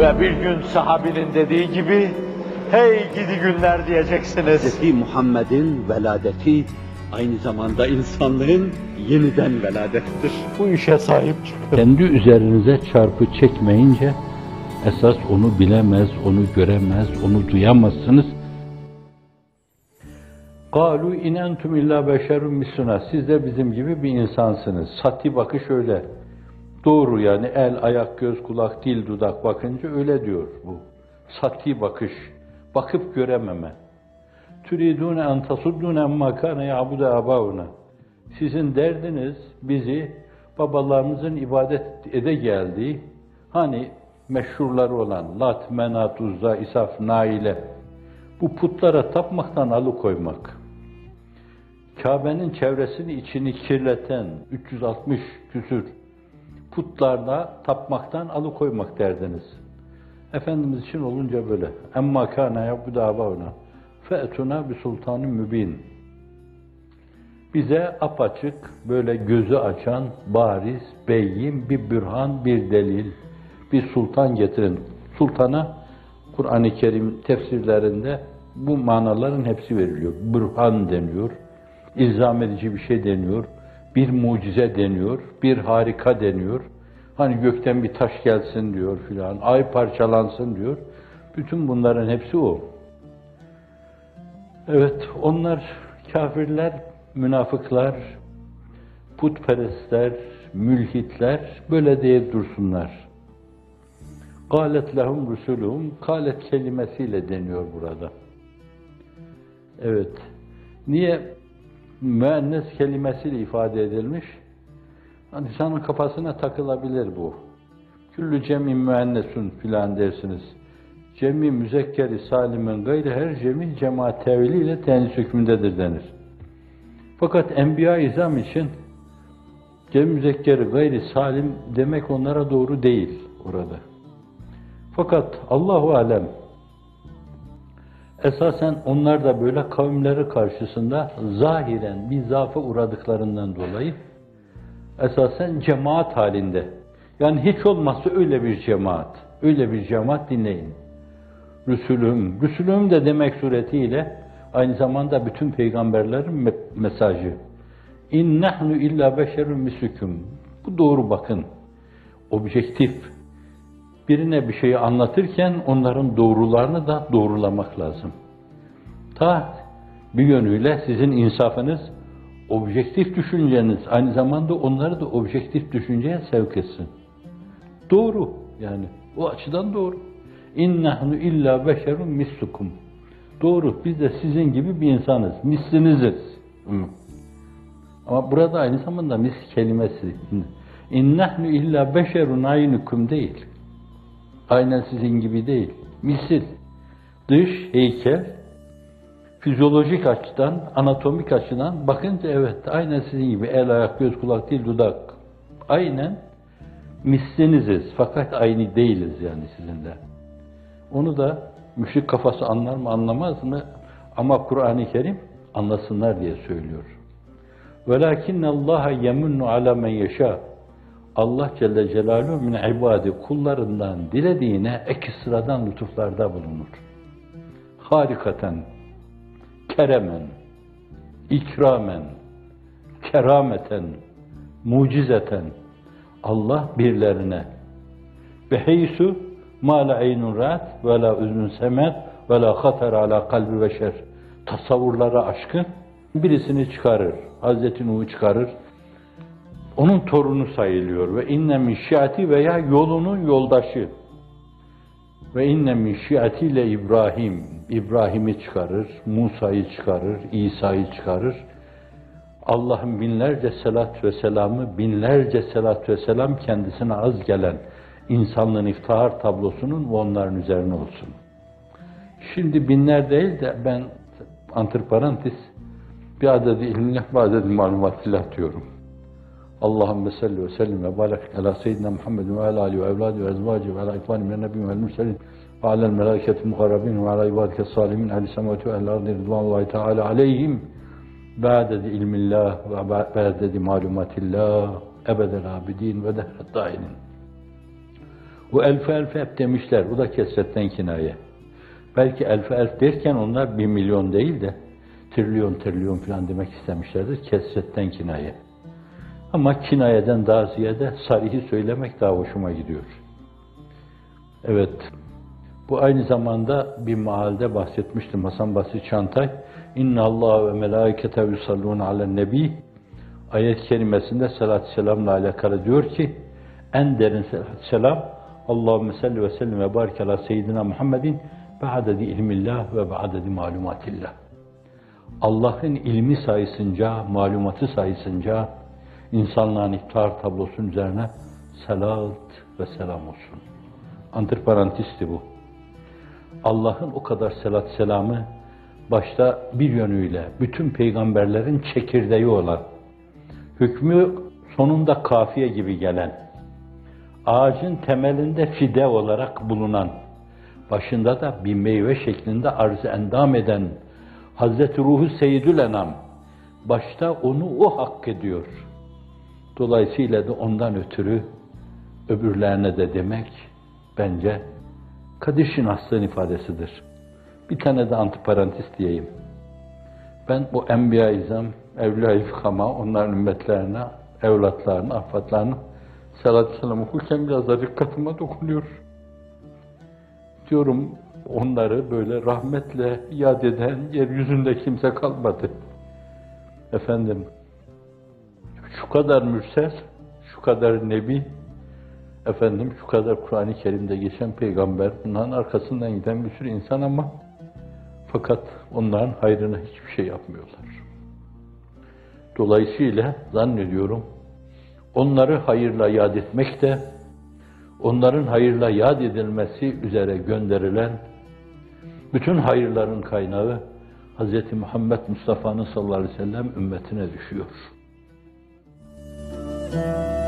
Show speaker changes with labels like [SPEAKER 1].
[SPEAKER 1] Ve bir gün sahabinin dediği gibi, hey gidi günler diyeceksiniz.
[SPEAKER 2] Hz. Muhammed'in veladeti aynı zamanda insanlığın yeniden veladettir.
[SPEAKER 1] Bu işe sahip çıkın.
[SPEAKER 3] Kendi üzerinize çarpı çekmeyince esas onu bilemez, onu göremez, onu duyamazsınız. Kalu in entum illa beşerun misluna. Siz de bizim gibi bir insansınız. Sati bakış öyle. Doğru yani el, ayak, göz, kulak, dil, dudak bakınca öyle diyor bu. Sati bakış. Bakıp görememe. Turidune en tasuddune emma kana ya'budu abauna. Sizin derdiniz bizi babalarımızın ibadet ede geldiği hani meşhurları olan Lat, Menat, Uzza, İsaf, Naile bu putlara tapmaktan alıkoymak. Kabe'nin çevresini içini kirleten 360 küsür putlarda tapmaktan alıkoymak derdiniz. Efendimiz için olunca böyle. Emma kana yabudu abauna. Fe'tuna bi sultanın mübin. Bize apaçık, böyle gözü açan, bariz, beyin, bir bürhan, bir delil, bir sultan getirin. Sultana Kur'an-ı Kerim tefsirlerinde bu manaların hepsi veriliyor. Bürhan deniyor, ilzam edici bir şey deniyor, bir mucize deniyor, bir harika deniyor. Hani gökten bir taş gelsin diyor filan, ay parçalansın diyor. Bütün bunların hepsi o. Evet, onlar kafirler, münafıklar, putperestler, mülhitler böyle diye dursunlar. Galet lehum rusuluhum, galet kelimesiyle deniyor burada. Evet. Niye müennes kelimesiyle ifade edilmiş? Hani insanın kafasına takılabilir bu. Küllü cemi müennesun filan dersiniz. Cemi müzekkeri salimin gayri her cemi cemaat teviliyle tenis hükmündedir denir. Fakat enbiya izam için cemi müzekkeri gayri salim demek onlara doğru değil orada. Fakat Allahu alem esasen onlar da böyle kavimleri karşısında zahiren bir zafa uğradıklarından dolayı esasen cemaat halinde. Yani hiç olmazsa öyle bir cemaat, öyle bir cemaat dinleyin. Rüsülüm, Rüsülüm de demek suretiyle aynı zamanda bütün peygamberlerin me mesajı. İn nahnu illa beşerun mislukum. Bu doğru bakın. Objektif. Birine bir şeyi anlatırken onların doğrularını da doğrulamak lazım. Ta bir yönüyle sizin insafınız, objektif düşünceniz aynı zamanda onları da objektif düşünceye sevk etsin. Doğru yani. O açıdan doğru. İnnahnu illa beşerun mislukum. Doğru. Biz de sizin gibi bir insanız. Misliniziz. Ama burada aynı zamanda mis kelimesi. İnnahnu illa beşerun aynukum değil. Aynen sizin gibi değil. Misil. Dış, heykel, fizyolojik açıdan, anatomik açıdan bakınca evet aynen sizin gibi el, ayak, göz, kulak, dil, dudak. Aynen misliniziz. Fakat aynı değiliz yani sizinle. Onu da müşrik kafası anlar mı anlamaz mı? Ama Kur'an-ı Kerim anlasınlar diye söylüyor. وَلَكِنَّ اللّٰهَ يَمُنُّ عَلَى مَنْ يَشَاءُ Allah Celle Celaluhu min ibadi kullarından dilediğine ekstradan lütuflarda bulunur. Harikaten, keremen, ikramen, kerameten, mucizeten Allah birlerine ve heysu ma la aynun ra'at ve la üzün semet ve la hatar ala kalbi beşer tasavvurlara aşkın birisini çıkarır. Hazreti Nuh'u çıkarır. Onun torunu sayılıyor ve inne min şiati veya yolunun yoldaşı. Ve inne min şiatiyle İbrahim. İbrahim'i çıkarır, Musa'yı çıkarır, İsa'yı çıkarır. Allah'ın binlerce selat ve selamı, binlerce selat ve selam kendisine az gelen insanlığın iftihar tablosunun onların üzerine olsun. Şimdi binler değil de ben antiparantez bir adet ilimle bir adet malumatıyla diyorum. Allahümme salli ve sellim ve barik ala seyyidina Muhammed ve ala alihi ve evladi ve ezvacı ve ala ikvani min nebiyyin ve mürselin ve ala melâketi mukarrabin ve ala ibadike salimin ehli semavati ve ehli ardı rıdvanullahi teala aleyhim ba'dedi ilmillah ve ba'dedi malumatillah ebedel abidin ve dehret dainin. Bu elfe elfe hep demişler. Bu da kesretten kinaye. Belki elfe elf derken onlar bir milyon değil de trilyon trilyon falan demek istemişlerdir. Kesretten kinaye. Ama kinayeden daha ziyade sarihi söylemek daha hoşuma gidiyor. Evet, bu aynı zamanda bir mahalde bahsetmiştim Hasan Basri Çantay. İnna Allah ve melaikete yusallun alen nebi ayet kelimesinde salatü selamla alakalı diyor ki en derin selam Allahümme salli ve sellim ve barik ala seyyidina Muhammedin ba'dedi ilmillah ve ba'dedi malumatillah. Allah'ın ilmi sayısınca, malumatı sayısınca insanlığın iftar tablosunun üzerine salat ve selam olsun. Antiparantisti bu. Allah'ın o kadar selat selamı başta bir yönüyle bütün peygamberlerin çekirdeği olan, hükmü sonunda kafiye gibi gelen, ağacın temelinde fide olarak bulunan, başında da bir meyve şeklinde arz endam eden Hazreti Ruhu Seyyidül Enam, başta onu o hak ediyor. Dolayısıyla da ondan ötürü öbürlerine de demek bence Kadir Şinaslığın ifadesidir. Bir tane de antiparantis diyeyim. Ben bu Enbiya-i İzam, Evliya-i Fıkama, onların ümmetlerine, evlatlarına, affatlarına salatü selam okurken biraz da dikkatime dokunuyor. Diyorum onları böyle rahmetle yad eden yeryüzünde kimse kalmadı. Efendim, şu kadar mürsel, şu kadar nebi, efendim şu kadar Kur'an-ı Kerim'de geçen peygamber, bunların arkasından giden bir sürü insan ama fakat onların hayrına hiçbir şey yapmıyorlar. Dolayısıyla zannediyorum onları hayırla yad etmek de onların hayırla yad edilmesi üzere gönderilen bütün hayırların kaynağı Hz. Muhammed Mustafa'nın sallallahu aleyhi ve sellem ümmetine düşüyor. Thank you.